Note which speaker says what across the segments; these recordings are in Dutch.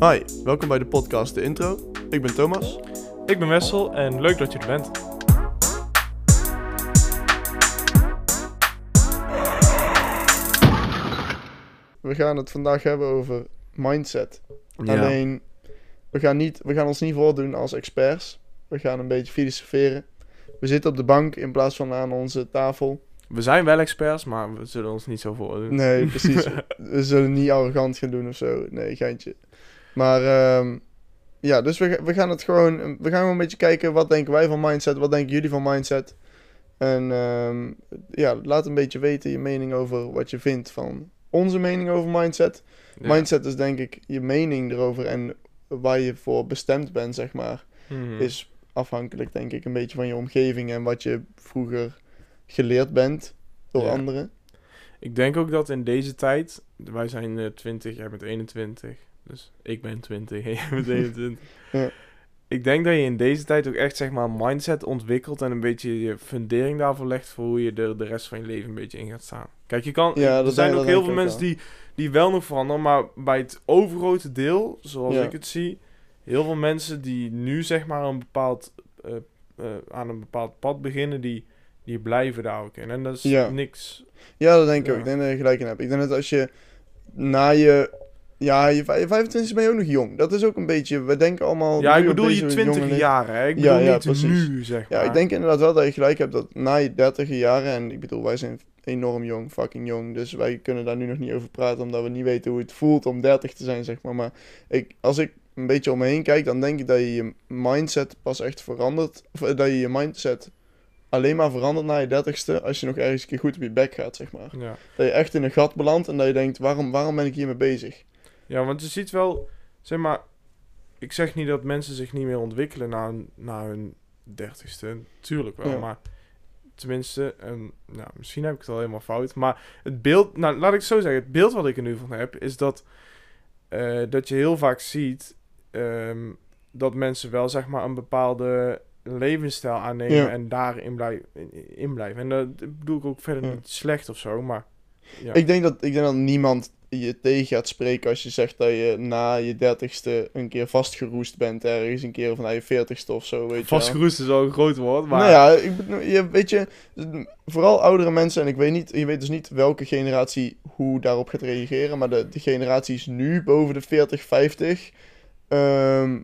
Speaker 1: Hi, welkom bij de podcast De Intro. Ik ben Thomas.
Speaker 2: Ik ben Wessel en leuk dat je er bent.
Speaker 1: We gaan het vandaag hebben over mindset. Alleen, we gaan, niet, we gaan ons niet voordoen als experts. We gaan een beetje filosoferen. We zitten op de bank in plaats van aan onze tafel.
Speaker 2: We zijn wel experts, maar we zullen ons niet zo voordoen.
Speaker 1: Nee, precies. we zullen niet arrogant gaan doen of zo. Nee, geintje. Maar ehm, ja, dus we, we gaan het gewoon, we gaan gewoon een beetje kijken wat denken wij van mindset, wat denken jullie van mindset. En ehm, ja, laat een beetje weten je mening over wat je vindt van onze mening over mindset.
Speaker 2: Ja.
Speaker 1: Mindset is denk ik je mening erover en waar je voor bestemd bent, zeg maar,
Speaker 2: Mhm.
Speaker 1: is afhankelijk denk ik een beetje van je omgeving en wat je vroeger geleerd bent door
Speaker 2: Ja.
Speaker 1: anderen.
Speaker 2: Ik denk ook dat in deze tijd, wij zijn eh, 20, jij bent 21, dus ik ben 20 en jij bent 21.
Speaker 1: Ja.
Speaker 2: Ik denk dat je in deze tijd ook echt zeg maar een mindset ontwikkelt en een beetje je fundering daarvoor legt voor hoe je er de rest van je leven een beetje in gaat staan. Kijk, je kan,
Speaker 1: Ja,
Speaker 2: er zijn
Speaker 1: denk-
Speaker 2: ook heel veel mensen die, die wel nog veranderen, maar bij het overgrote deel, zoals
Speaker 1: Ja.
Speaker 2: ik het zie, heel veel mensen die nu zeg maar een bepaald, eh, eh, aan een bepaald pad beginnen, die, die blijven daar ook in. En dat is
Speaker 1: Ja.
Speaker 2: niks.
Speaker 1: Ja, dat denk ik ook. Ik denk dat je gelijk in hebt. Ik denk dat als je na je... Ja, je vij- 25 ben je ook nog jong. Dat is ook een beetje... We denken allemaal...
Speaker 2: Ja, ik bedoel je
Speaker 1: deze
Speaker 2: 20
Speaker 1: jonge le-
Speaker 2: jaar, hè? Ik bedoel
Speaker 1: ja,
Speaker 2: niet
Speaker 1: precies.
Speaker 2: nu, zeg maar.
Speaker 1: Ja, ik denk inderdaad wel dat je gelijk hebt dat na je 30 jaren... En ik bedoel, wij zijn enorm jong, fucking jong. Dus wij kunnen daar nu nog niet over praten... Omdat we niet weten hoe het voelt om 30 te zijn, zeg maar. Maar ik, als ik een beetje om me heen kijk... Dan denk ik dat je je mindset pas echt verandert. Of eh, dat je je mindset alleen maar verandert na je 30ste... Als je nog ergens een keer goed op je bek gaat, zeg maar.
Speaker 2: Ja.
Speaker 1: Dat je echt in een gat belandt en dat je denkt, waarom, waarom ben ik hiermee bezig?
Speaker 2: Ja, want je ziet wel, zeg maar... Ik zeg niet dat mensen zich niet meer ontwikkelen na, hun- na hun dertigste. Tuurlijk wel,
Speaker 1: Ja.
Speaker 2: maar... Tenminste, en, nou, misschien heb ik het al helemaal fout. Maar het beeld, nou laat ik het zo zeggen. Het beeld wat ik er nu van heb, is dat, eh, dat je heel vaak ziet ehm, dat mensen wel zeg maar een bepaalde levensstijl aannemen
Speaker 1: Ja.
Speaker 2: en daarin blij, in, in blijven. En dat bedoel ik ook verder
Speaker 1: Ja.
Speaker 2: niet slecht of zo, maar ja.
Speaker 1: Ik, denk dat, ik denk dat niemand je tegen gaat spreken als je zegt dat je na je dertigste een keer vastgeroest bent ergens, een keer of na je veertigste of zo, weet je.
Speaker 2: Vastgeroest is wel een groot woord, maar...
Speaker 1: Nou ja, ik, je, weet je, vooral oudere mensen, en ik weet, niet, je weet dus niet welke generatie hoe daarop gaat reageren, maar de, de generaties nu boven de 40, 50, ehm,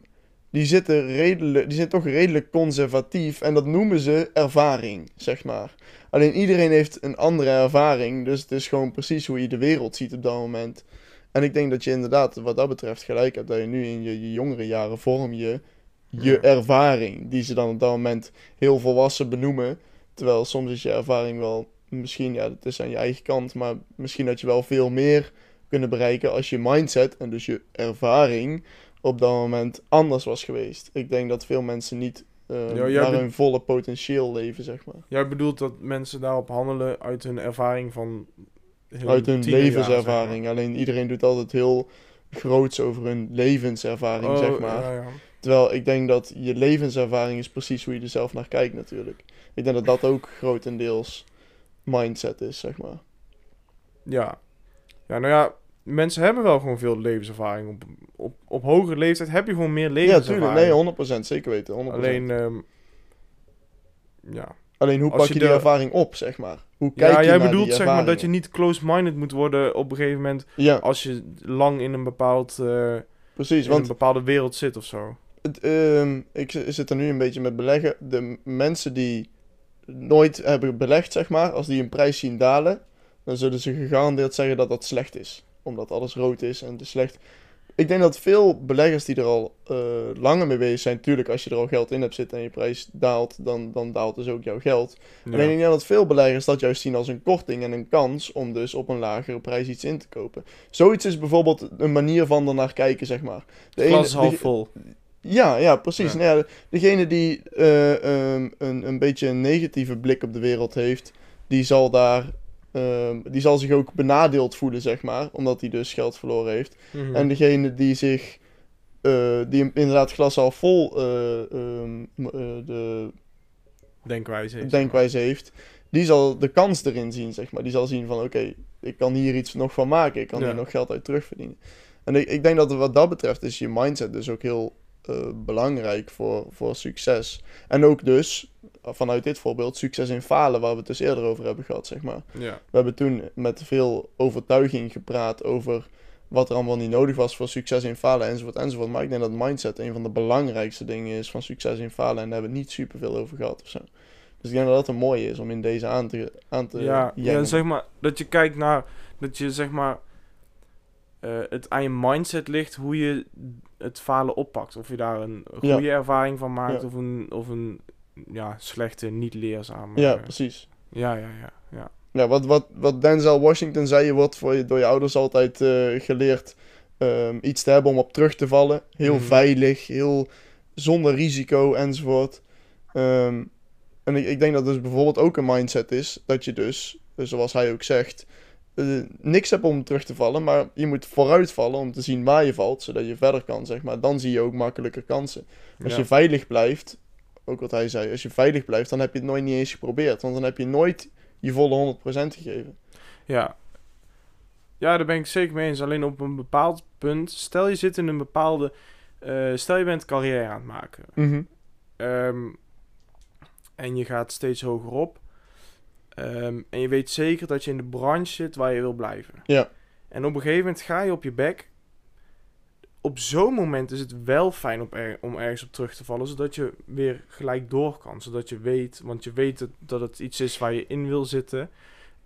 Speaker 1: die, zitten redelijk, die zijn toch redelijk conservatief en dat noemen ze ervaring, zeg maar. Alleen iedereen heeft een andere ervaring, dus het is gewoon precies hoe je de wereld ziet op dat moment. En ik denk dat je inderdaad wat dat betreft gelijk hebt, dat je nu in je, je jongere jaren vorm je je ervaring, die ze dan op dat moment heel volwassen benoemen. Terwijl soms is je ervaring wel, misschien, ja, dat is aan je eigen kant, maar misschien had je wel veel meer kunnen bereiken als je mindset en dus je ervaring op dat moment anders was geweest. Ik denk dat veel mensen niet eh,
Speaker 2: Ja, jij
Speaker 1: naar hun volle potentieel leven, zeg maar.
Speaker 2: Jij bedoelt dat mensen daarop handelen uit hun ervaring van... heel
Speaker 1: Uit hun levenservaring. Alleen iedereen doet altijd heel groots over hun levenservaring,
Speaker 2: zeg Oh,
Speaker 1: maar.
Speaker 2: ja, ja.
Speaker 1: Terwijl ik denk dat je levenservaring is precies hoe je er zelf naar kijkt natuurlijk. Ik denk dat dat ook grotendeels mindset is, zeg maar.
Speaker 2: Ja. Ja, nou ja, mensen hebben wel gewoon veel levenservaring. Op, op, op hogere leeftijd heb je gewoon meer
Speaker 1: Ja,
Speaker 2: levenservaring.
Speaker 1: tuurlijk. Nee, 100%. Zeker weten. 100%.
Speaker 2: Alleen, ehm, ja.
Speaker 1: Alleen hoe
Speaker 2: als
Speaker 1: pak
Speaker 2: je
Speaker 1: je die ervaring op, zeg maar? Hoe kijk
Speaker 2: Ja,
Speaker 1: je
Speaker 2: jij
Speaker 1: naar
Speaker 2: bedoelt zeg maar dat je niet close-minded moet worden op een gegeven moment
Speaker 1: Ja,
Speaker 2: als je lang in een bepaald eh,
Speaker 1: precies.
Speaker 2: in
Speaker 1: Want
Speaker 2: een bepaalde wereld zit of zo.
Speaker 1: het, ehm, ik zit er nu een beetje met beleggen. De mensen die nooit hebben belegd, zeg maar, als die een prijs zien dalen, dan zullen ze gegarandeerd zeggen dat dat slecht is. Omdat alles rood is en het is slecht. Ik denk dat veel beleggers die er al eh, langer mee bezig zijn, natuurlijk als je er al geld in hebt zitten en je prijs daalt, dan, dan daalt dus ook jouw geld.
Speaker 2: Ja.
Speaker 1: Alleen ik denk dat veel beleggers dat juist zien als een korting en een kans om dus op een lagere prijs iets in te kopen. Zoiets is bijvoorbeeld een manier van ernaar kijken, zeg maar. De
Speaker 2: glas half vol.
Speaker 1: ja, ja, precies.
Speaker 2: Ja.
Speaker 1: Nou ja, degene die eh, ehm, een, een beetje een negatieve blik op de wereld heeft, die zal daar. Ehm, die zal zich ook benadeeld voelen, zeg maar, omdat hij dus geld verloren heeft.
Speaker 2: Mhm.
Speaker 1: En degene die zich, eh, die inderdaad glas al vol eh, ehm, eh, de
Speaker 2: Denkwijze. is-
Speaker 1: denkwijze heeft, die zal de kans erin zien, zeg maar. Die zal zien van, oké, ik kan hier iets nog van maken, ik kan
Speaker 2: Ja.
Speaker 1: hier nog geld uit terugverdienen. En ik, ik denk dat wat dat betreft is je mindset dus ook heel eh, belangrijk voor, voor succes. En ook dus, vanuit dit voorbeeld, succes in falen, waar we het dus eerder over hebben gehad, zeg maar.
Speaker 2: Ja.
Speaker 1: We hebben toen met veel overtuiging gepraat over wat er allemaal niet nodig was voor succes in falen, enzovoort, enzovoort. Maar ik denk dat mindset een van de belangrijkste dingen is van succes in falen. En daar hebben we niet super veel over gehad of zo. Dus ik denk dat dat een mooie is om in deze aan te, aan te
Speaker 2: ja, zeg maar, dat je kijkt naar, dat je zeg maar, eh, het aan je mindset ligt hoe je het falen oppakt. Of je daar een
Speaker 1: Ja.
Speaker 2: goede ervaring van maakt
Speaker 1: Ja.
Speaker 2: of een, of een ja, slechte, niet leerzame.
Speaker 1: Ja, precies.
Speaker 2: ja, ja, ja, ja.
Speaker 1: Ja, wat, wat, wat Denzel Washington zei, je wordt voor je, door je ouders altijd eh, geleerd ehm, iets te hebben om op terug te vallen. Heel
Speaker 2: Mhm.
Speaker 1: veilig, heel zonder risico enzovoort. Ehm, en ik, ik denk dat dus bijvoorbeeld ook een mindset is dat je dus, zoals hij ook zegt, eh, niks hebt om terug te vallen, maar je moet vooruit vallen om te zien waar je valt, zodat je verder kan, zeg maar. Dan zie je ook makkelijker kansen. Als
Speaker 2: Ja.
Speaker 1: je veilig blijft, ook wat hij zei, als je veilig blijft, dan heb je het nooit niet eens geprobeerd, want dan heb je nooit je volle 100% gegeven.
Speaker 2: Ja. Ja, daar ben ik zeker mee eens. Alleen op een bepaald punt, stel je zit in een bepaalde, eh, stel je bent carrière aan het maken.
Speaker 1: Mhm.
Speaker 2: Ehm, en je gaat steeds hoger op. Ehm, en je weet zeker dat je in de branche zit waar je wil blijven.
Speaker 1: Ja.
Speaker 2: En op een gegeven moment ga je op je bek. Op zo'n moment is het wel fijn op er- om ergens op terug te vallen, zodat je weer gelijk door kan. Zodat je weet, want je weet dat, dat het iets is waar je in wil zitten.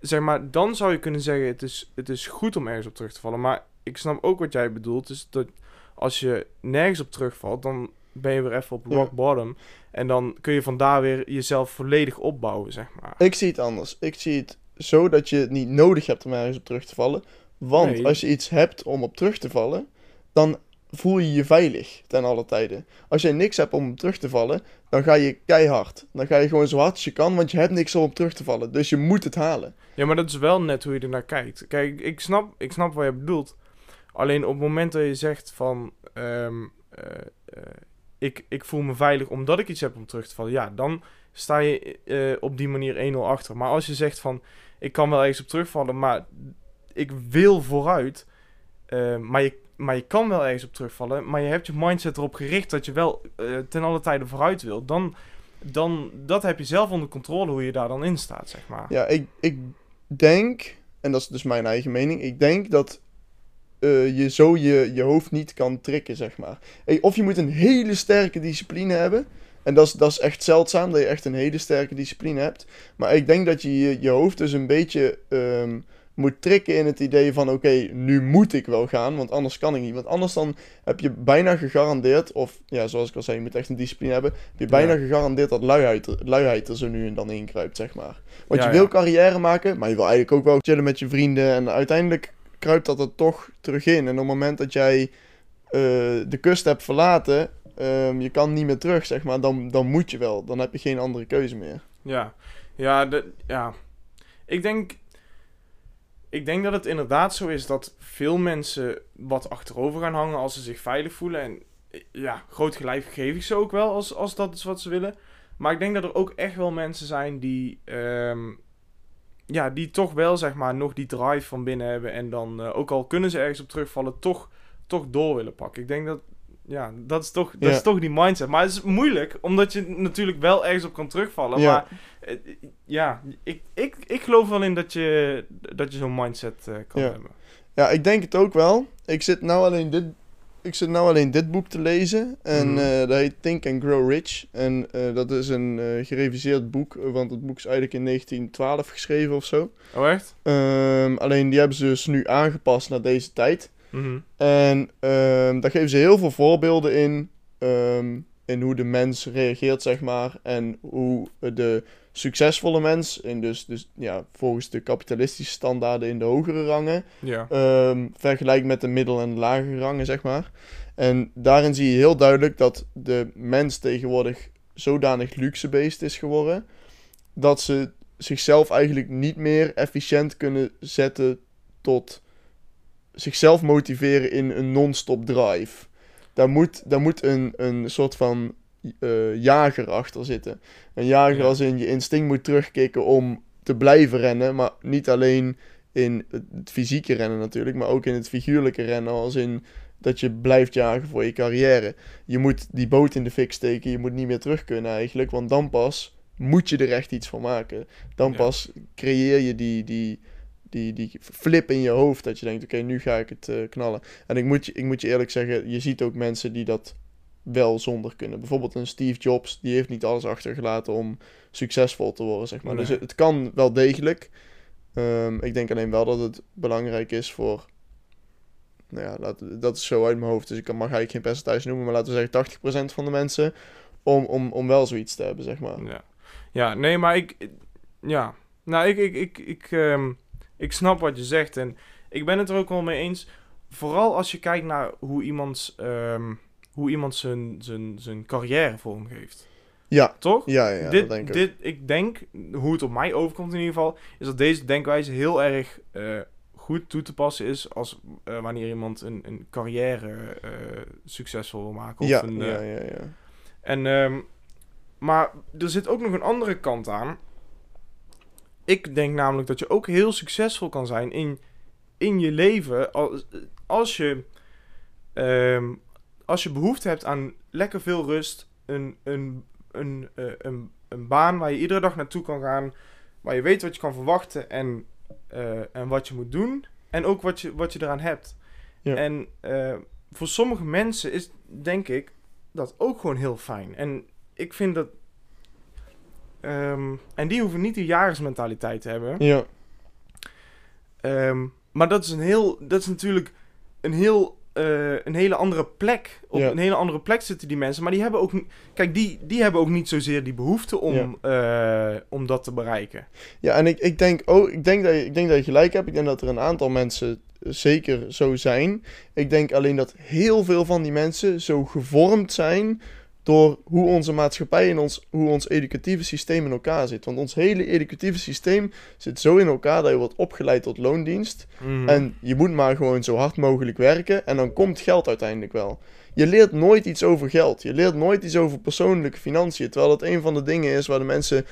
Speaker 2: Zeg maar, dan zou je kunnen zeggen, het is, het is goed om ergens op terug te vallen. Maar ik snap ook wat jij bedoelt. Dus dat als je nergens op terugvalt, dan ben je weer even op rock bottom. En dan kun je vandaar weer jezelf volledig opbouwen, zeg maar.
Speaker 1: Ik zie het anders. Ik zie het zo dat je het niet nodig hebt om ergens op terug te vallen. Want
Speaker 2: Nee.
Speaker 1: als je iets hebt om op terug te vallen, dan voel je je veilig ten alle tijden. Als je niks hebt om op terug te vallen, dan ga je keihard. Dan ga je gewoon zo hard als je kan, want je hebt niks om op terug te vallen. Dus je moet het halen.
Speaker 2: Ja, maar dat is wel net hoe je er naar kijkt. Kijk, ik snap, ik snap wat je bedoelt. Alleen op het moment dat je zegt van... ehm, eh, eh, ik, ik voel me veilig omdat ik iets heb om terug te vallen. Ja, dan sta je eh, op die manier 1-0 achter. Maar als je zegt van... Ik kan wel ergens op terugvallen, maar ik wil vooruit. eh, maar, je, maar je kan wel ergens op terugvallen. Maar je hebt je mindset erop gericht dat je wel eh, ten alle tijde vooruit wil. Dan, dan dat heb je zelf onder controle hoe je daar dan in staat, zeg maar.
Speaker 1: Ja, ik, ik denk, en dat is dus mijn eigen mening, ik denk dat eh, je zo je, je hoofd niet kan trikken, zeg maar. Of je moet een hele sterke discipline hebben. En dat is, dat is echt zeldzaam, dat je echt een hele sterke discipline hebt. Maar ik denk dat je je, je hoofd dus een beetje ehm, moet trikken in het idee van... Oké, nu moet ik wel gaan, want anders kan ik niet. Want anders dan heb je bijna gegarandeerd... Of ja, zoals ik al zei, je moet echt een discipline hebben. Heb je bijna
Speaker 2: Ja.
Speaker 1: gegarandeerd dat luiheid, er- luiheid er zo nu en dan inkruipt, zeg maar. Want
Speaker 2: Ja,
Speaker 1: je wil
Speaker 2: ja.
Speaker 1: carrière maken, maar je wil eigenlijk ook wel chillen met je vrienden. En uiteindelijk kruipt dat er toch terug in. En op het moment dat jij eh, de kust hebt verlaten, ehm, je kan niet meer terug, zeg maar, dan, dan moet je wel. Dan heb je geen andere keuze meer.
Speaker 2: Ja, ja, de, ja. Ik denk, ik denk dat het inderdaad zo is dat veel mensen wat achterover gaan hangen als ze zich veilig voelen. En ja, groot gelijk geef ik ze ook wel als, als dat is wat ze willen. Maar ik denk dat er ook echt wel mensen zijn die, ehm, ja, die toch wel zeg maar nog die drive van binnen hebben. En dan, eh, ook al kunnen ze ergens op terugvallen, toch, toch door willen pakken. Ik denk dat, ja, dat is toch, dat
Speaker 1: Ja.
Speaker 2: is toch die mindset. Maar het is moeilijk, omdat je natuurlijk wel ergens op kan terugvallen.
Speaker 1: Ja.
Speaker 2: Maar eh, ja, ik, ik, ik geloof wel in dat je, dat je zo'n mindset eh, kan
Speaker 1: Ja.
Speaker 2: hebben.
Speaker 1: Ja, ik denk het ook wel. Ik zit nou alleen dit, ik zit nou alleen dit boek te lezen. En
Speaker 2: Mhm.
Speaker 1: eh, dat heet Think and Grow Rich. En eh, dat is een eh, gereviseerd boek, want het boek is eigenlijk in 1912 geschreven of zo.
Speaker 2: Oh, echt?
Speaker 1: Ehm, alleen die hebben ze dus nu aangepast naar deze tijd.
Speaker 2: Mhm.
Speaker 1: En ehm, daar geven ze heel veel voorbeelden in. ehm, in hoe de mens reageert, zeg maar. En hoe de succesvolle mens, in dus, dus ja, volgens de kapitalistische standaarden in de hogere rangen,
Speaker 2: Ja.
Speaker 1: vergelijkt met de middel- en lagere rangen, zeg maar. En daarin zie je heel duidelijk dat de mens tegenwoordig zodanig luxe-based is geworden, dat ze zichzelf eigenlijk niet meer efficiënt kunnen zetten tot zichzelf motiveren in een non-stop drive. Daar moet, daar moet een, een soort van eh, jager achter zitten. Een jager
Speaker 2: Ja.
Speaker 1: als in je instinct moet terugkicken om te blijven rennen, maar niet alleen in het fysieke rennen natuurlijk, maar ook in het figuurlijke rennen, als in dat je blijft jagen voor je carrière. Je moet die boot in de fik steken, je moet niet meer terug kunnen eigenlijk, want dan pas moet je er echt iets van maken. Dan
Speaker 2: Ja.
Speaker 1: pas creëer je die, die, die, die flip in je hoofd, dat je denkt, oké, nu ga ik het eh, knallen. En ik moet, je, ik moet je eerlijk zeggen, je ziet ook mensen die dat wel zonder kunnen. Bijvoorbeeld een Steve Jobs, die heeft niet alles achtergelaten om succesvol te worden, zeg maar.
Speaker 2: Nee.
Speaker 1: Dus het, het kan wel degelijk. Ehm, ik denk alleen wel dat het belangrijk is voor... Nou ja, dat is zo uit mijn hoofd, dus ik kan, mag eigenlijk geen percentage noemen, maar laten we zeggen 80% van de mensen om, om, om wel zoiets te hebben, zeg maar.
Speaker 2: Ja, ja nee, maar ik... Ja, nou, ik, ik, ik, ik, ehm, ik snap wat je zegt en ik ben het er ook wel mee eens. Vooral als je kijkt naar hoe iemand, ehm, hoe iemand zijn, zijn, zijn carrière vormgeeft.
Speaker 1: Ja,
Speaker 2: Toch?
Speaker 1: ja, ja,
Speaker 2: dit,
Speaker 1: dat denk ik
Speaker 2: dit, ik denk, hoe het op mij overkomt in ieder geval, is dat deze denkwijze heel erg eh, goed toe te passen is als eh, wanneer iemand een, een carrière eh, succesvol wil maken. Of
Speaker 1: Ja,
Speaker 2: een,
Speaker 1: ja, ja, ja.
Speaker 2: en, ehm, maar er zit ook nog een andere kant aan. Ik denk namelijk dat je ook heel succesvol kan zijn in, in je leven als, als je ehm, als je behoefte hebt aan lekker veel rust, een, een, een, eh, een, een baan waar je iedere dag naartoe kan gaan, waar je weet wat je kan verwachten en, eh, en wat je moet doen, en ook wat je, wat je eraan hebt.
Speaker 1: Ja.
Speaker 2: En eh, voor sommige mensen is, denk ik, dat ook gewoon heel fijn. En ik vind dat. ehm, en die hoeven niet die jagersmentaliteit te hebben.
Speaker 1: Ja,
Speaker 2: Ehm, maar dat is een heel. Dat is natuurlijk een heel. Eh, een hele andere plek. Op
Speaker 1: Ja.
Speaker 2: een hele andere plek zitten die mensen. Maar die hebben ook. Kijk, die, die hebben ook niet zozeer die behoefte om, eh, om dat te bereiken.
Speaker 1: ja en ik, ik, denk ook, ik, denk dat je, ik denk dat je gelijk hebt. Ik denk dat er een aantal mensen zeker zo zijn. Ik denk alleen dat heel veel van die mensen zo gevormd zijn door hoe onze maatschappij en ons, hoe ons educatieve systeem in elkaar zit. Want ons hele educatieve systeem zit zo in elkaar dat je wordt opgeleid tot loondienst.
Speaker 2: Mhm.
Speaker 1: En je moet maar gewoon zo hard mogelijk werken en dan komt geld uiteindelijk wel. Je leert nooit iets over geld. Je leert nooit iets over persoonlijke financiën. Terwijl dat een van de dingen is waar de mensen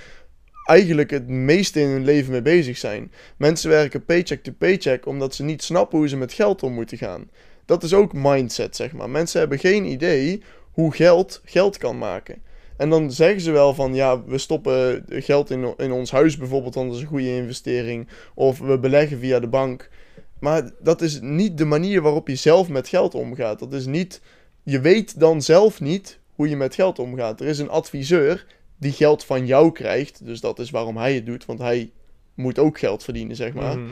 Speaker 1: eigenlijk het meeste in hun leven mee bezig zijn. Mensen werken paycheck to paycheck omdat ze niet snappen hoe ze met geld om moeten gaan. Dat is ook mindset, zeg maar. Mensen hebben geen idee hoe geld geld kan maken. En dan zeggen ze wel van ja, we stoppen geld in, in ons huis bijvoorbeeld, want dat is een goede investering. Of we beleggen via de bank. Maar dat is niet de manier waarop je zelf met geld omgaat. Dat is niet. Je weet dan zelf niet hoe je met geld omgaat. Er is een adviseur die geld van jou krijgt. Dus dat is waarom hij het doet, want hij moet ook geld verdienen, zeg maar.
Speaker 2: Mhm.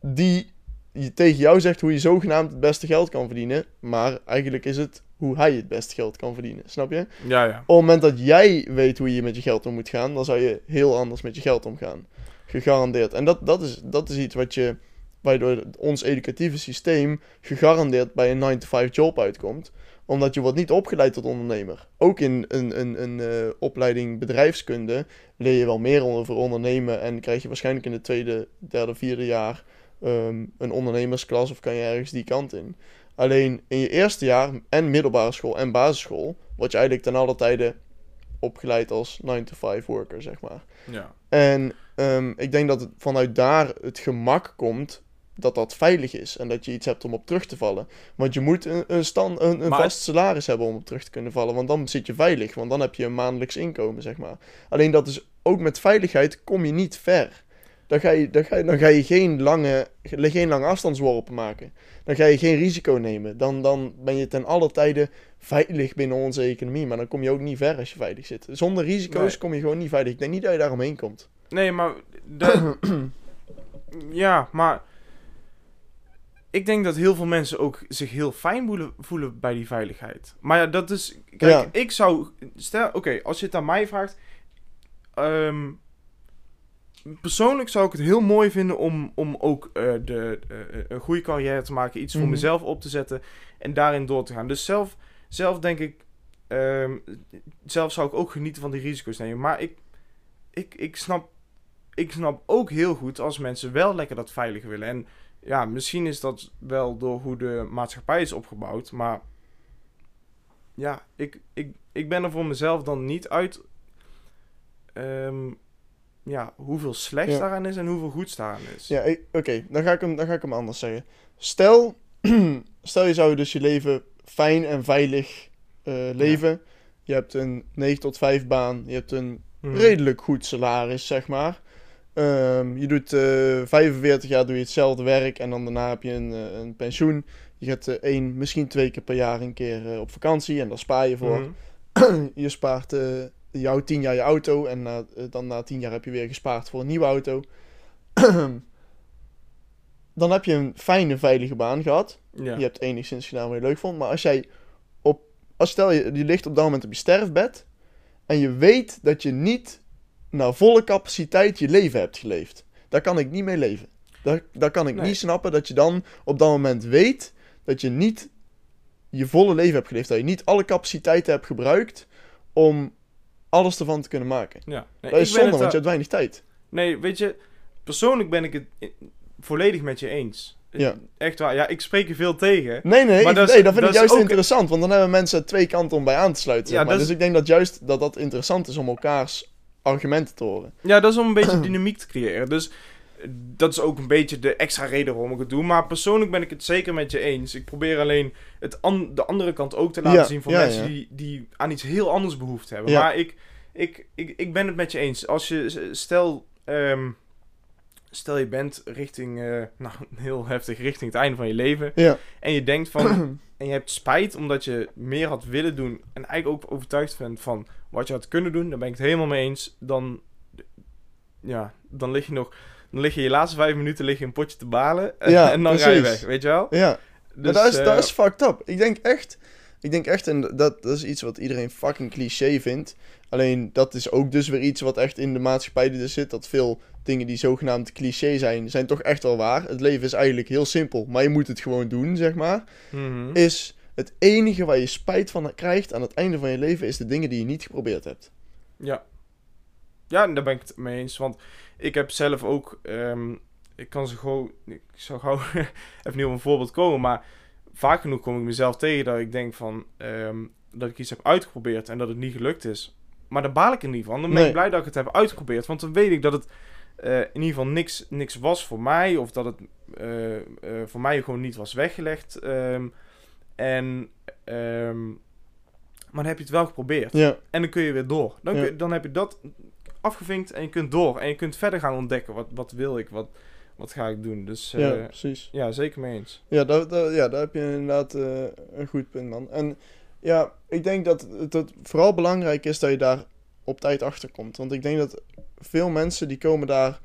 Speaker 1: Die je tegen jou zegt hoe je zogenaamd het beste geld kan verdienen. Maar eigenlijk is het hoe hij het beste geld kan verdienen. Snap je?
Speaker 2: Ja, ja.
Speaker 1: Op het moment dat jij weet hoe je met je geld om moet gaan, dan zou je heel anders met je geld omgaan. Gegarandeerd. En dat, dat, is, dat is iets wat je, waardoor ons educatieve systeem gegarandeerd bij een 9-to-5 job uitkomt. Omdat je wordt niet opgeleid tot ondernemer. Ook in een, een, een eh, opleiding bedrijfskunde leer je wel meer over ondernemen. En krijg je waarschijnlijk in het tweede, derde, vierde jaar ehm, een ondernemersklas of kan je ergens die kant in. Alleen in je eerste jaar en middelbare school en basisschool word je eigenlijk ten alle tijde opgeleid als 9-to-5 worker, zeg maar.
Speaker 2: ja.
Speaker 1: En ehm, ik denk dat het vanuit daar het gemak komt dat dat veilig is en dat je iets hebt om op terug te vallen. Want je moet een, een, stand, een, een
Speaker 2: Maar-
Speaker 1: vast salaris hebben om op terug te kunnen vallen, want dan zit je veilig, want dan heb je een maandelijks inkomen, zeg maar. Alleen dat is ook met veiligheid kom je niet ver. Dan ga je, dan ga je, dan ga je geen, lange, geen lange afstandsworpen maken. Dan ga je geen risico nemen. Dan, dan ben je ten alle tijde veilig binnen onze economie. Maar dan kom je ook niet ver als je veilig zit. Zonder risico's
Speaker 2: Nee.
Speaker 1: kom je gewoon niet veilig. Ik denk niet dat je daaromheen komt.
Speaker 2: Nee, maar... de- ja, maar... Ik denk dat heel veel mensen ook zich heel fijn voelen, voelen bij die veiligheid. Maar ja, dat is... Kijk,
Speaker 1: Ja.
Speaker 2: ik zou... Stel, oké, als je het aan mij vraagt... ehm, persoonlijk zou ik het heel mooi vinden om, om ook eh, de, eh, een goede carrière te maken. Iets voor
Speaker 1: Mhm.
Speaker 2: mezelf op te zetten. En daarin door te gaan. Dus zelf, zelf denk ik... ehm, zelf zou ik ook genieten van die risico's nemen. Maar ik, ik, ik, snap, ik snap ook heel goed als mensen wel lekker dat veilig willen. En ja, misschien is dat wel door hoe de maatschappij is opgebouwd. Maar ja, ik, ik, ik ben er voor mezelf dan niet uit. ehm, ja, hoeveel slechts
Speaker 1: Ja.
Speaker 2: daaraan is en hoeveel goeds daaraan is.
Speaker 1: Ja, oké, dan, ga ik hem- dan ga ik hem anders zeggen. Stel, stel je zou dus je leven fijn en veilig eh, leven. Je hebt een 9 tot 5 baan. Je hebt een
Speaker 2: Mhm.
Speaker 1: redelijk goed salaris, zeg maar. Ehm, je doet eh 45 jaar doe je hetzelfde werk en dan daarna heb je een, eh, een pensioen. Je gaat eh, één, misschien twee keer per jaar een keer op vakantie en daar spaar je voor.
Speaker 2: Mhm.
Speaker 1: je spaart jouw 10 jaar je auto en na, eh, dan na 10 jaar heb je weer gespaard voor een nieuwe auto. dan heb je een fijne, veilige baan gehad.
Speaker 2: Ja.
Speaker 1: Je hebt enigszins gedaan wat je leuk vond. Maar als jij op, als stel je, je ligt op dat moment op je sterfbed en je weet dat je niet naar volle capaciteit je leven hebt geleefd. Daar kan ik niet mee leven. Daar, daar kan ik
Speaker 2: Nee.
Speaker 1: niet snappen dat je dan op dat moment weet dat je niet je volle leven hebt geleefd. Dat je niet alle capaciteiten hebt gebruikt om alles ervan te kunnen maken.
Speaker 2: Ja. Nee,
Speaker 1: Dat is zonde, want je
Speaker 2: eh,
Speaker 1: hebt weinig tijd.
Speaker 2: Nee, weet je, persoonlijk ben ik het volledig met je eens.
Speaker 1: Ja.
Speaker 2: Echt waar. Ja, ik spreek je veel tegen.
Speaker 1: Nee, nee,
Speaker 2: Maar
Speaker 1: ik-
Speaker 2: dat is-
Speaker 1: nee dat vind ik
Speaker 2: is
Speaker 1: juist
Speaker 2: ook-
Speaker 1: interessant. Want dan hebben mensen twee kanten om bij aan te sluiten. zeg
Speaker 2: Ja,
Speaker 1: maar.
Speaker 2: is-
Speaker 1: Dus ik denk dat juist dat dat interessant is om elkaars argumenten te horen.
Speaker 2: Ja, dat is om een beetje dynamiek te creëren. Dus eh, dat is ook een beetje de extra reden waarom ik het doe. Maar persoonlijk ben ik het zeker met je eens. Ik probeer alleen het an- de andere kant ook te laten
Speaker 1: Ja,
Speaker 2: zien voor
Speaker 1: ja,
Speaker 2: mensen
Speaker 1: ja.
Speaker 2: Die, die aan iets heel anders behoefte hebben. Maar ik, ik, ik, ik ben het met je eens. Als je, stel, ehm, stel je bent richting, eh, nou heel heftig, richting het einde van je leven. En je denkt van, en je hebt spijt omdat je meer had willen doen. En eigenlijk ook overtuigd bent van wat je had kunnen doen. Daar ben ik het helemaal mee eens. Dan, ja, dan lig je nog, dan lig je je laatste vijf minuten lig je een potje te balen.
Speaker 1: Ja,
Speaker 2: en dan ga je weg, weet je wel?
Speaker 1: ja,
Speaker 2: Dus,
Speaker 1: maar dat is,
Speaker 2: eh,
Speaker 1: dat is fucked up. Ik denk echt, ik denk echt, en dat, dat is iets wat iedereen fucking cliché vindt. Alleen dat is ook dus weer iets wat echt in de maatschappij die er zit. Dat veel dingen die zogenaamd cliché zijn, zijn toch echt wel waar. Het leven is eigenlijk heel simpel, maar je moet het gewoon doen, zeg maar.
Speaker 2: mhm.
Speaker 1: Is het enige waar je spijt van krijgt aan het einde van je leven, is de dingen die je niet geprobeerd hebt.
Speaker 2: Ja. Ja, daar ben ik het mee eens. Want ik heb zelf ook... ehm, ik kan zo gewoon... Ik zou gauw even niet op een voorbeeld komen. Maar vaak genoeg kom ik mezelf tegen dat ik denk van... ehm, dat ik iets heb uitgeprobeerd en dat het niet gelukt is. Maar daar baal ik er niet van. Dan ben
Speaker 1: Nee.
Speaker 2: ik blij dat ik het heb uitgeprobeerd. Want dan weet ik dat het eh, in ieder geval niks, niks was voor mij. Of dat het eh, eh, voor mij gewoon niet was weggelegd. Ehm, en... maar dan heb je het wel geprobeerd.
Speaker 1: Ja,
Speaker 2: En dan kun je weer door. Dan, dan heb je dat afgevinkt en je kunt door. En je kunt verder gaan ontdekken. Wat, wat wil ik? Wat, wat ga ik doen? Dus eh,
Speaker 1: ja,
Speaker 2: ja.
Speaker 1: precies.
Speaker 2: zeker mee eens.
Speaker 1: Ja, daar, daar- ja, daar heb je inderdaad eh, een goed punt, man. En ja, ik denk dat het het vooral belangrijk is dat je daar op tijd achter komt. Want ik denk dat veel mensen die komen daar,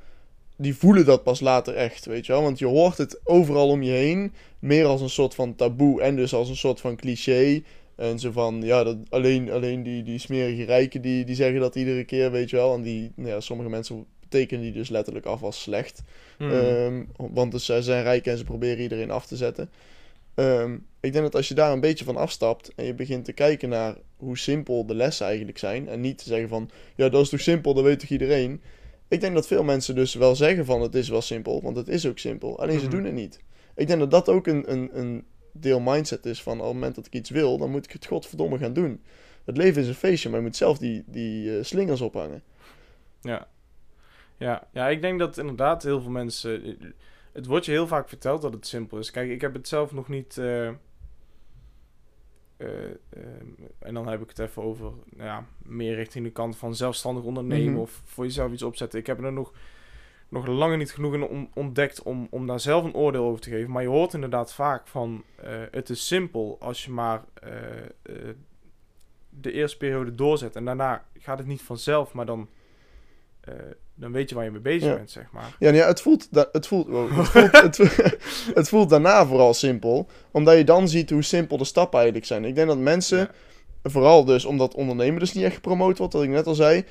Speaker 1: die voelen dat pas later echt, weet je wel. Want je hoort het overal om je heen, meer als een soort van taboe en dus als een soort van cliché. En zo van, ja, dat alleen, alleen die, die smerige rijken die, die zeggen dat iedere keer, weet je wel. En die, nou ja, sommige mensen tekenen die dus letterlijk af als slecht.
Speaker 2: Hmm.
Speaker 1: Ehm, want dus zij zijn rijk en ze proberen iedereen af te zetten. Ehm, ik denk dat als je daar een beetje van afstapt en je begint te kijken naar hoe simpel de lessen eigenlijk zijn. En niet te zeggen van, ja dat is toch simpel, dat weet toch iedereen. Ik denk dat veel mensen dus wel zeggen van het is wel simpel, want het is ook simpel. Alleen ze
Speaker 2: Mhm.
Speaker 1: doen het niet. Ik denk dat dat ook een, een, een deel mindset is van op het moment dat ik iets wil, dan moet ik het godverdomme gaan doen. Het leven is een feestje, maar je moet zelf die, die eh, slingers ophangen.
Speaker 2: Ja. Ja. ja, ik denk dat inderdaad heel veel mensen... eh, Het wordt je heel vaak verteld dat het simpel is. Kijk, ik heb het zelf nog niet... eh, en dan heb ik het even over nou ja, meer richting de kant van zelfstandig ondernemen
Speaker 1: Mhm.
Speaker 2: of voor jezelf iets opzetten. Ik heb er nog, nog langer niet genoeg in om- ontdekt om, om daar zelf een oordeel over te geven. Maar je hoort inderdaad vaak van eh, het is simpel als je maar eh, eh, de eerste periode doorzet en daarna gaat het niet vanzelf, maar dan, dan weet je waar je mee bezig
Speaker 1: Ja.
Speaker 2: bent, zeg maar.
Speaker 1: Ja, nee, het voelt, het, voelt, wow, het, voelt, het, voelt- het voelt daarna vooral simpel. Omdat je dan ziet hoe simpel de stappen eigenlijk zijn. Ik denk dat mensen,
Speaker 2: Ja.
Speaker 1: vooral dus omdat ondernemen dus niet echt gepromoot wordt, wat ik net al zei.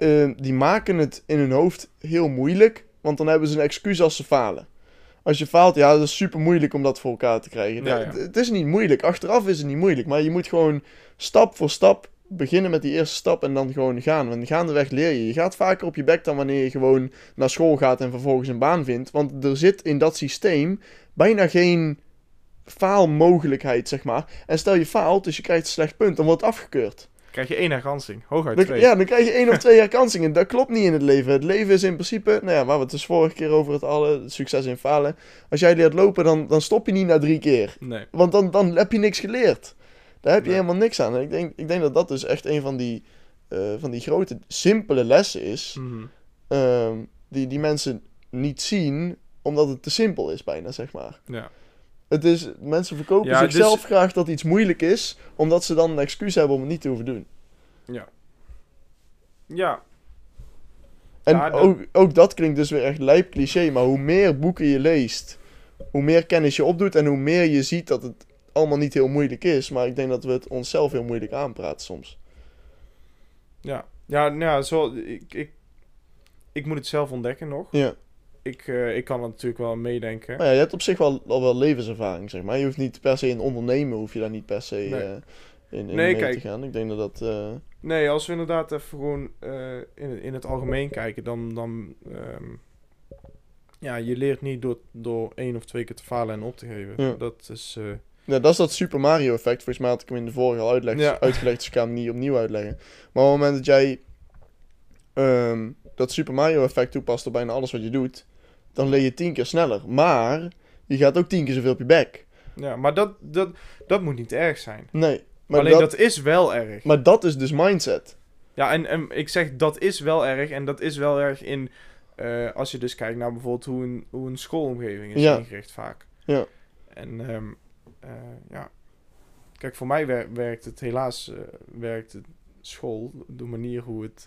Speaker 1: Eh, die maken het in hun hoofd heel moeilijk. Want dan hebben ze een excuus als ze falen. Als je faalt, ja, dat is super moeilijk om dat voor elkaar te krijgen.
Speaker 2: Ja,
Speaker 1: Nee,
Speaker 2: ja.
Speaker 1: Het, het is niet moeilijk. Achteraf is het niet moeilijk. Maar je moet gewoon stap voor stap beginnen met die eerste stap en dan gewoon gaan. En gaandeweg leer je. Je gaat vaker op je bek dan wanneer je gewoon naar school gaat en vervolgens een baan vindt. Want er zit in dat systeem bijna geen faalmogelijkheid, zeg maar. En stel je faalt, dus je krijgt een slecht punt, dan wordt het afgekeurd.
Speaker 2: Krijg je één herkansing. Hooguit
Speaker 1: Dan-
Speaker 2: twee.
Speaker 1: ja, dan krijg je één of twee herkansingen. Dat klopt niet in het leven. Het leven is in principe, nou ja, waar we het dus vorige keer over het hadden, succes in falen. Als jij leert lopen, dan, dan stop je niet na drie keer.
Speaker 2: Nee.
Speaker 1: Want dan, dan heb je niks geleerd. Daar heb je
Speaker 2: Nee.
Speaker 1: helemaal niks aan. En ik denk, ik denk dat dat dus echt een van die, eh, van die grote, simpele lessen is.
Speaker 2: Mhm.
Speaker 1: ehm, die, die mensen niet zien, omdat het te simpel is bijna, zeg maar.
Speaker 2: Ja.
Speaker 1: Het is, mensen verkopen
Speaker 2: Ja, dus-
Speaker 1: zichzelf graag dat iets moeilijk is, omdat ze dan een excuus hebben om het niet te hoeven doen.
Speaker 2: Ja.
Speaker 1: En
Speaker 2: Ja, dat-
Speaker 1: ook, ook dat klinkt dus weer echt lijp cliché, maar hoe meer boeken je leest, hoe meer kennis je opdoet en hoe meer je ziet dat het allemaal niet heel moeilijk is. Maar ik denk dat we het onszelf heel moeilijk aanpraten soms.
Speaker 2: Ja. Ja, nou ja, zo, ik, ik, ik moet het zelf ontdekken nog.
Speaker 1: Ja.
Speaker 2: Ik, eh, ik kan er natuurlijk wel meedenken.
Speaker 1: Maar ja, je hebt op zich wel, al wel levenservaring, zeg maar. Je hoeft niet per se in ondernemen, hoef je daar niet per se
Speaker 2: Nee.
Speaker 1: eh, in, in
Speaker 2: Nee,
Speaker 1: mee
Speaker 2: kijk.
Speaker 1: te gaan. Ik denk dat dat... eh,
Speaker 2: Nee, als we inderdaad even gewoon in, in het algemeen kijken, dan, dan ehm, ja, je leert niet door, door één of twee keer te falen en op te geven.
Speaker 1: Ja.
Speaker 2: Dat is,
Speaker 1: Ja, dat is dat Super Mario effect. Volgens mij had ik hem in de vorige al uitleg,
Speaker 2: Ja.
Speaker 1: uitgelegd, dus ik ga hem niet opnieuw uitleggen. Maar op het moment dat jij ehm, dat Super Mario effect toepast op bijna alles wat je doet, dan leer je tien keer sneller. Maar je gaat ook tien keer zoveel op je bek.
Speaker 2: ja, maar dat, dat, dat moet niet erg zijn.
Speaker 1: Nee, maar,
Speaker 2: Alleen
Speaker 1: dat,
Speaker 2: dat, is wel erg.
Speaker 1: maar dat is dus mindset.
Speaker 2: Ja, en, en ik zeg dat is wel erg. En dat is wel erg in. eh, als je dus kijkt naar bijvoorbeeld hoe een, hoe een schoolomgeving is
Speaker 1: Ja.
Speaker 2: ingericht vaak.
Speaker 1: Ja.
Speaker 2: En ehm, eh, ja. Kijk, voor mij wer- werkt het helaas. eh, werkt het school. De manier hoe het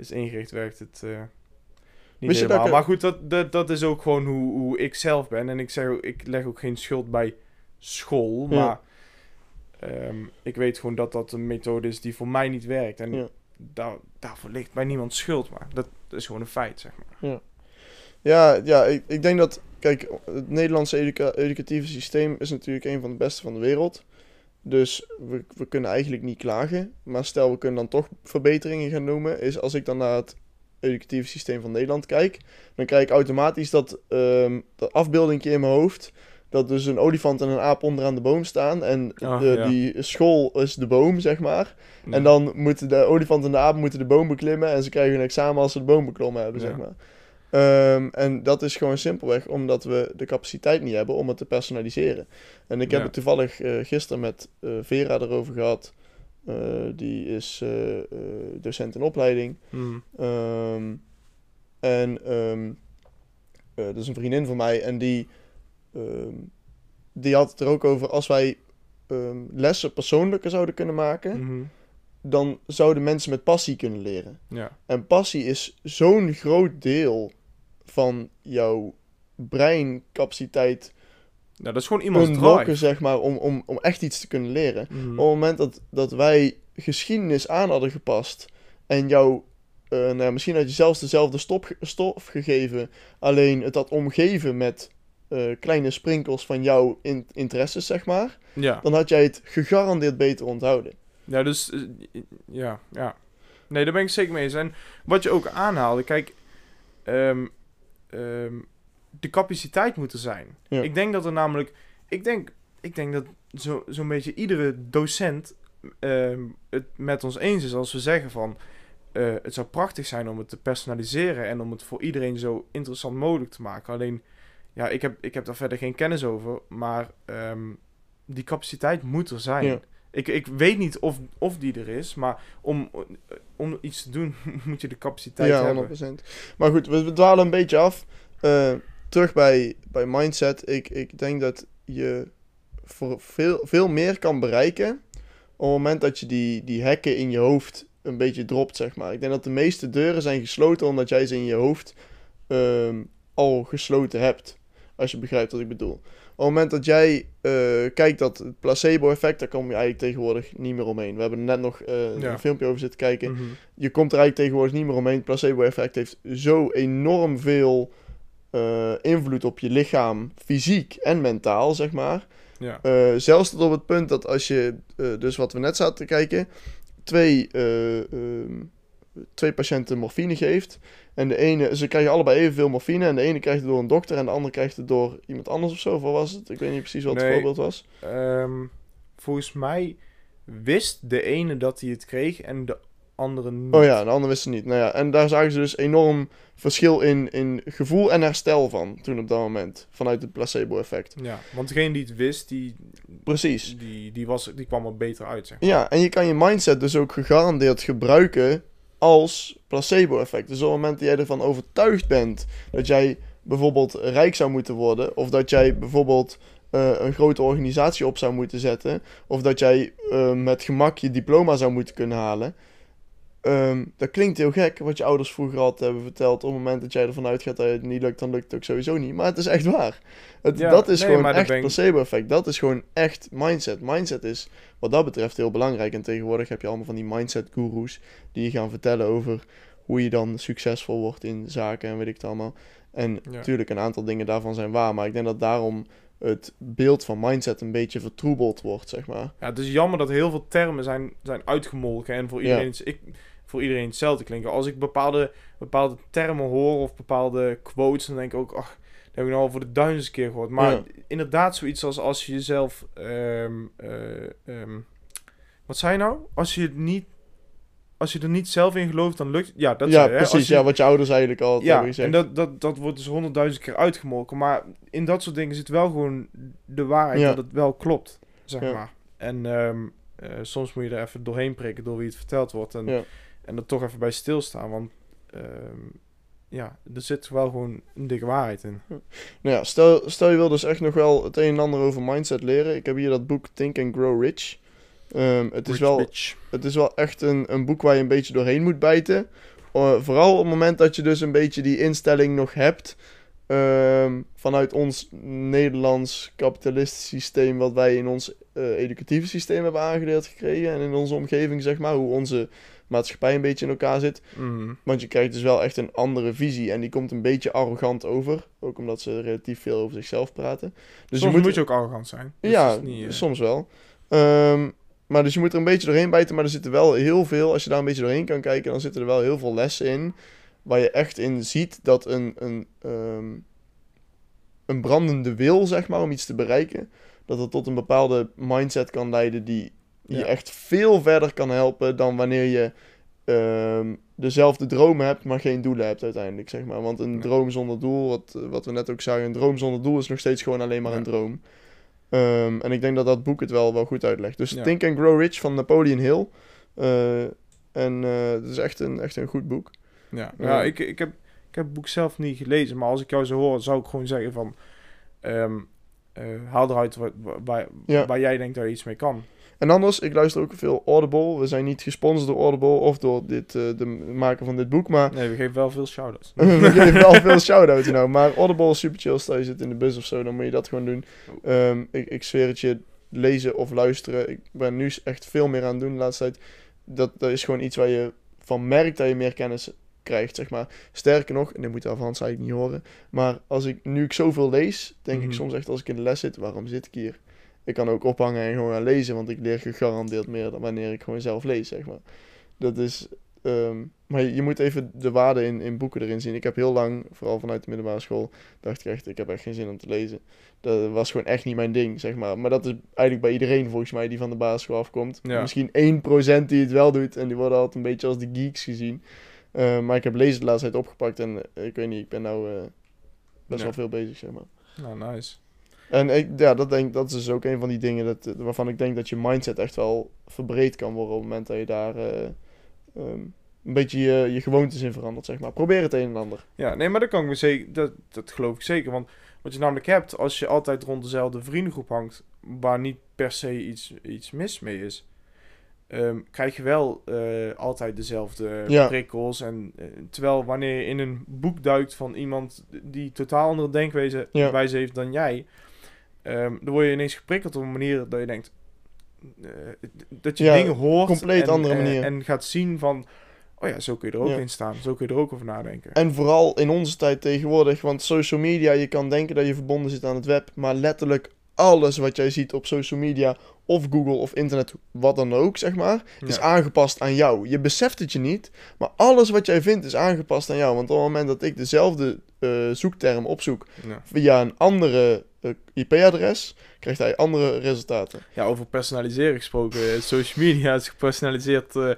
Speaker 2: is ingericht, werkt het. eh, niet
Speaker 1: Wist
Speaker 2: helemaal. Maar goed, dat, dat, dat is ook gewoon hoe, hoe ik zelf ben. En ik zeg ook, ik leg ook geen schuld bij school.
Speaker 1: Ja.
Speaker 2: Maar ehm, ik weet gewoon dat dat een methode is die voor mij niet werkt. En
Speaker 1: Ja.
Speaker 2: daar, daarvoor ligt bij niemand schuld, maar dat, is gewoon een feit, zeg maar.
Speaker 1: Ja, ja ik, ik denk dat... Kijk, het Nederlandse educa- educatieve systeem is natuurlijk een van de beste van de wereld. Dus we, we kunnen eigenlijk niet klagen. Maar stel, we kunnen dan toch verbeteringen gaan noemen. Is als ik dan naar het educatieve systeem van Nederland kijk... dan krijg ik automatisch dat, ehm dat afbeeldingje in mijn hoofd... dat dus een olifant en een aap onderaan de boom staan. En
Speaker 2: Ah,
Speaker 1: de,
Speaker 2: ja.
Speaker 1: die school is de boom, zeg maar. En dan moeten de olifant en de aap moeten de boom beklimmen. En ze krijgen een examen als ze de boom beklommen hebben,
Speaker 2: Ja.
Speaker 1: zeg maar. Ehm, en dat is gewoon simpelweg omdat we de capaciteit niet hebben om het te personaliseren. En ik heb
Speaker 2: Ja.
Speaker 1: het toevallig eh, gisteren met eh, Vera erover gehad. Eh, die is docent in opleiding.
Speaker 2: Mhm.
Speaker 1: Ehm, en eh, dat is een vriendin van mij. En die, die had het er ook over als wij lessen persoonlijker zouden kunnen maken
Speaker 2: Mhm.
Speaker 1: dan zouden mensen met passie kunnen leren.
Speaker 2: Ja.
Speaker 1: En passie is zo'n groot deel van jouw breincapaciteit
Speaker 2: ja, dat is gewoon iemands drive.
Speaker 1: zeg maar, om, om, om echt iets te kunnen leren.
Speaker 2: Mhm.
Speaker 1: Op het moment dat, dat wij geschiedenis aan hadden gepast en jou, eh, nou, ja, misschien had je zelfs dezelfde stof gegeven, alleen het had omgeven met eh, kleine sprinkels van jouw in- interesses, zeg maar,
Speaker 2: Ja.
Speaker 1: dan had jij het gegarandeerd beter onthouden.
Speaker 2: ja, dus eh, ja, ja. Nee, daar ben ik zeker mee eens. En wat je ook aanhaalde, kijk, ehm, ehm, de capaciteit moet er zijn.
Speaker 1: Ja.
Speaker 2: Ik denk dat er namelijk, ik denk, ik denk dat zo- zo'n beetje iedere docent ehm, het met ons eens is als we zeggen van, eh, het zou prachtig zijn om het te personaliseren en om het voor iedereen zo interessant mogelijk te maken. Alleen, ja, ik heb, ik heb daar verder geen kennis over, maar ehm, die capaciteit moet er zijn.
Speaker 1: Ja.
Speaker 2: Ik, ik weet niet of, of die er is, maar om, om iets te doen moet je de capaciteit
Speaker 1: Ja,
Speaker 2: hebben.
Speaker 1: 100%. Maar goed, we, we dwalen een beetje af. Eh, terug bij, bij mindset. Ik, ik denk dat je voor veel, veel meer kan bereiken op het moment dat je die, die hekken in je hoofd een beetje dropt, zeg maar. Ik denk dat de meeste deuren zijn gesloten omdat jij ze in je hoofd ehm, al gesloten hebt. Als je begrijpt wat ik bedoel. Op het moment dat jij eh, kijkt dat het placebo-effect, daar kom je eigenlijk tegenwoordig niet meer omheen. We hebben er net nog eh,
Speaker 2: Ja.
Speaker 1: een filmpje over zitten kijken
Speaker 2: Mhm.
Speaker 1: je komt er eigenlijk tegenwoordig niet meer omheen. Het placebo-effect heeft zo enorm veel eh, invloed op je lichaam, fysiek en mentaal, zeg maar.
Speaker 2: Ja.
Speaker 1: Zelfs tot op het punt dat als je, dus wat we net zaten te kijken, twee, eh, ehm, twee patiënten morfine geeft. En de ene, ze krijgen allebei evenveel morfine. En de ene krijgt het door een dokter en de andere krijgt het door iemand anders of zo. Of wat was het? Ik weet niet precies wat het voorbeeld was.
Speaker 2: Ehm, volgens mij wist de ene dat hij het kreeg en de andere niet.
Speaker 1: Oh ja, de ander wist het niet. Nou ja, en daar zagen ze dus enorm verschil in, in gevoel en herstel van toen op dat moment. Vanuit het placebo-effect.
Speaker 2: Ja, want degene die het wist, die,
Speaker 1: Precies.
Speaker 2: die, die, was, die kwam er beter uit, zeg maar.
Speaker 1: Ja, en je kan je mindset dus ook gegarandeerd gebruiken als placebo-effect. Dus op het moment dat jij ervan overtuigd bent dat jij bijvoorbeeld rijk zou moeten worden, of dat jij bijvoorbeeld eh, een grote organisatie op zou moeten zetten, of dat jij eh, met gemak je diploma zou moeten kunnen halen. Ehm, dat klinkt heel gek, wat je ouders vroeger altijd hebben verteld. Op het moment dat jij ervan uitgaat dat het niet lukt, dan lukt het ook sowieso niet. Maar het is echt waar. Het,
Speaker 2: Ja,
Speaker 1: dat is
Speaker 2: nee,
Speaker 1: gewoon echt
Speaker 2: ik-
Speaker 1: placebo-effect. Dat is gewoon echt mindset. Mindset is wat dat betreft heel belangrijk. En tegenwoordig heb je allemaal van die mindset-gurus die je gaan vertellen over hoe je dan succesvol wordt in zaken en weet ik het allemaal. En
Speaker 2: Ja.
Speaker 1: natuurlijk, een aantal dingen daarvan zijn waar. Maar ik denk dat daarom het beeld van mindset een beetje vertroebeld wordt, zeg maar.
Speaker 2: Ja, het is jammer dat heel veel termen zijn, zijn uitgemolken en voor
Speaker 1: Ja.
Speaker 2: iedereen, is- ik, voor iedereen hetzelfde klinken. Als ik bepaalde, bepaalde termen hoor of bepaalde quotes, dan denk ik ook, ach, dat heb ik nou al voor de duizendste keer gehoord. Maar
Speaker 1: Ja.
Speaker 2: inderdaad, zoiets als als je jezelf, ehm, eh, ehm, wat zei je nou? Als je het niet, als je er niet zelf in gelooft, dan lukt Ja, dat
Speaker 1: ja,
Speaker 2: zei je, hè?
Speaker 1: precies.
Speaker 2: Als je-
Speaker 1: Ja, wat je ouders eigenlijk al
Speaker 2: ja,
Speaker 1: hebben
Speaker 2: en dat, dat, dat wordt dus honderdduizend keer uitgemolken. Maar in dat soort dingen zit wel gewoon de waarheid
Speaker 1: Ja.
Speaker 2: dat het wel klopt, zeg maar. En ehm, eh, soms moet je er even doorheen prikken door wie het verteld wordt. En,
Speaker 1: Ja.
Speaker 2: En er toch even bij stilstaan. Want ehm, ja, er zit wel gewoon een dikke waarheid in.
Speaker 1: Nou ja, stel, stel je wil dus echt nog wel het een en ander over mindset leren. Ik heb hier dat boek Think and Grow Rich. Ehm, het, is
Speaker 2: Rich
Speaker 1: wel,
Speaker 2: bitch.
Speaker 1: het is wel echt een, een boek waar je een beetje doorheen moet bijten. Eh, vooral op het moment dat je dus een beetje die instelling nog hebt. ehm, vanuit ons Nederlands kapitalistisch systeem, wat wij in ons eh, educatieve systeem hebben aangeleerd gekregen. En in onze omgeving, zeg maar, hoe onze maatschappij een beetje in elkaar zit.
Speaker 2: Mhm.
Speaker 1: Want je krijgt dus wel echt een andere visie. En die komt een beetje arrogant over. Ook omdat ze relatief veel over zichzelf praten. Dus
Speaker 2: Soms
Speaker 1: je moet,
Speaker 2: moet je ook arrogant zijn. Dus
Speaker 1: ja,
Speaker 2: niet, eh,
Speaker 1: soms wel. Ehm, maar dus je moet er een beetje doorheen bijten. Maar er zitten wel heel veel, als je daar een beetje doorheen kan kijken, dan zitten er wel heel veel lessen in. Waar je echt in ziet dat een, een, ehm, een brandende wil, zeg maar, om iets te bereiken. Dat het tot een bepaalde mindset kan leiden die je
Speaker 2: Ja.
Speaker 1: echt veel verder kan helpen dan wanneer je ehm, dezelfde dromen hebt, maar geen doelen hebt uiteindelijk, zeg maar. Want een
Speaker 2: Ja.
Speaker 1: droom zonder doel, wat, wat we net ook zagen, een droom zonder doel is nog steeds gewoon alleen maar een droom. Ehm, en ik denk dat dat boek het wel, wel goed uitlegt. Dus. Think and Grow Rich van Napoleon Hill. Eh, en eh, het is echt een, echt een goed boek.
Speaker 2: Ja,
Speaker 1: Ja.
Speaker 2: ja ik, ik, heb, ik heb het boek zelf niet gelezen, maar als ik jou zou horen, zou ik gewoon zeggen van... ehm, eh, haal eruit waar, waar,
Speaker 1: Ja.
Speaker 2: waar jij denkt dat je iets mee kan.
Speaker 1: En anders, ik luister ook veel Audible. We zijn niet gesponsord door Audible of door dit, eh, de maken van dit boek, maar
Speaker 2: Nee, we geven wel veel shout-outs.
Speaker 1: we geven wel veel shout-outs nou. Maar Audible is super chill. Stel je zit in de bus of zo, dan moet je dat gewoon doen. Ehm, ik, ik zweer het je, lezen of luisteren. Ik ben nu echt veel meer aan het doen de laatste tijd. Dat, dat is gewoon iets waar je van merkt dat je meer kennis krijgt, zeg maar. Sterker nog, en dit moet Hans eigenlijk niet horen. Maar als ik, nu ik zoveel lees, denk ik
Speaker 2: Mhm.
Speaker 1: soms echt als ik in de les zit, waarom zit ik hier? Ik kan ook ophangen en gewoon gaan lezen, want ik leer gegarandeerd meer dan wanneer ik gewoon zelf lees, zeg maar. Dat is... ehm, maar je, moet even de waarde in, in boeken erin zien. Ik heb heel lang, vooral vanuit de middelbare school, dacht ik echt, ik heb echt geen zin om te lezen. Dat was gewoon echt niet mijn ding, zeg maar. Maar dat is eigenlijk bij iedereen volgens mij die van de basisschool afkomt.
Speaker 2: Ja.
Speaker 1: Misschien 1% die het wel doet en die worden altijd een beetje als de geeks gezien. Eh, maar ik heb lezen de laatste tijd opgepakt en eh, ik weet niet, ik ben nou eh, best
Speaker 2: Ja.
Speaker 1: wel veel bezig, zeg maar.
Speaker 2: Nou, nice.
Speaker 1: En ik, ja, dat, denk, dat is dus ook een van die dingen dat, waarvan ik denk dat je mindset echt wel verbreed kan worden op het moment dat je daar eh, ehm, een beetje je, je gewoontes in verandert, zeg maar. Probeer het een en ander.
Speaker 2: Ja, nee, maar dat kan ik me zeker, dat, dat geloof ik zeker. Want wat je namelijk hebt, als je altijd rond dezelfde vriendengroep hangt, waar niet per se iets, iets mis mee is, ehm, krijg je wel eh, altijd dezelfde
Speaker 1: Ja.
Speaker 2: prikkels. En eh, terwijl wanneer je in een boek duikt van iemand die totaal andere denkwijze
Speaker 1: Ja.
Speaker 2: heeft dan jij, ehm, dan word je ineens geprikkeld op een manier dat je denkt. eh, dat je
Speaker 1: Ja,
Speaker 2: dingen hoort
Speaker 1: compleet
Speaker 2: en,
Speaker 1: andere
Speaker 2: eh,
Speaker 1: manier.
Speaker 2: en gaat zien van oh ja, zo kun je er ook
Speaker 1: Ja.
Speaker 2: in staan, zo kun je er ook over nadenken.
Speaker 1: En vooral in onze tijd tegenwoordig, want social media, je kan denken dat je verbonden zit aan het web, maar letterlijk alles wat jij ziet op social media of Google of internet, wat dan ook, zeg maar, is aangepast aan jou. Je beseft het je niet, maar alles wat jij vindt is aangepast aan jou. Want op het moment dat ik dezelfde eh, zoekterm opzoek
Speaker 2: Ja.
Speaker 1: via een andere IP-adres, krijgt hij andere resultaten.
Speaker 2: Ja, over personaliseren gesproken. eh, Social media is gepersonaliseerd eh,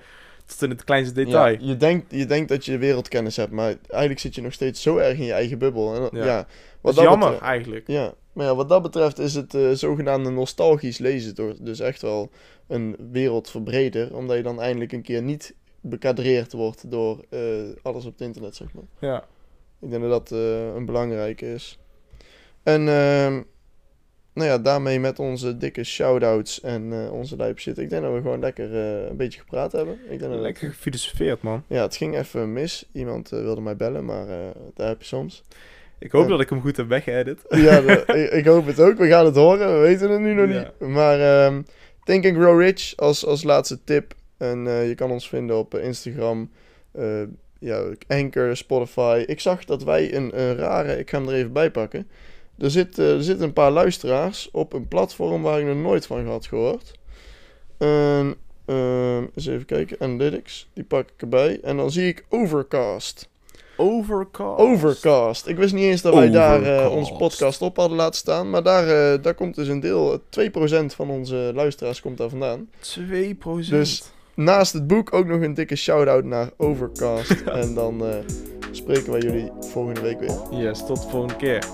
Speaker 2: tot in het kleinste detail.
Speaker 1: Ja, je, denkt, je denkt dat je wereldkennis hebt, maar eigenlijk zit je nog steeds zo erg in je eigen bubbel. En, ja.
Speaker 2: Ja.
Speaker 1: wat
Speaker 2: dat is
Speaker 1: dat
Speaker 2: jammer
Speaker 1: betreft-
Speaker 2: eigenlijk.
Speaker 1: ja, maar ja, wat dat betreft is het eh, zogenaamde nostalgisch lezen door, dus echt wel een wereldverbreder, omdat je dan eindelijk een keer niet bekadreerd wordt door eh, alles op het internet, zeg maar.
Speaker 2: Ja.
Speaker 1: Ik denk dat dat eh, een belangrijke is. En ehm, nou ja, daarmee met onze dikke shout-outs en eh, onze lijp shit. Ik denk dat we gewoon lekker eh, een beetje gepraat hebben. Ik denk dat
Speaker 2: Lekker gefilosofeerd, man.
Speaker 1: Ja, het ging even mis. Iemand eh, wilde mij bellen, maar daar heb je soms.
Speaker 2: Ik hoop dat ik hem goed heb weggeëdit.
Speaker 1: Ja, de- ik, ik hoop het ook. We gaan het horen. We weten het nu nog
Speaker 2: Ja.
Speaker 1: niet. Maar ehm Think and Grow Rich als, als laatste tip. En je kan ons vinden op Instagram, ja, Anchor, Spotify. Ik zag dat wij een, een rare... Ik ga hem er even bij pakken. Er, zit, eh, er zitten een paar luisteraars op een platform waar ik nog nooit van had gehoord. En, ehm, eens even kijken. Analytics. Die pak ik erbij. En dan zie ik Overcast.
Speaker 2: Overcast.
Speaker 1: Overcast. Ik wist niet eens dat wij daar
Speaker 2: Overcast.
Speaker 1: onze podcast op hadden laten staan. Maar daar, eh, daar komt dus een deel, 2% van onze luisteraars komt daar vandaan.
Speaker 2: 2%.
Speaker 1: Dus- Naast het boek ook nog een dikke shout-out naar Overcast. En dan eh, spreken wij jullie volgende week weer.
Speaker 2: Yes, tot de volgende keer.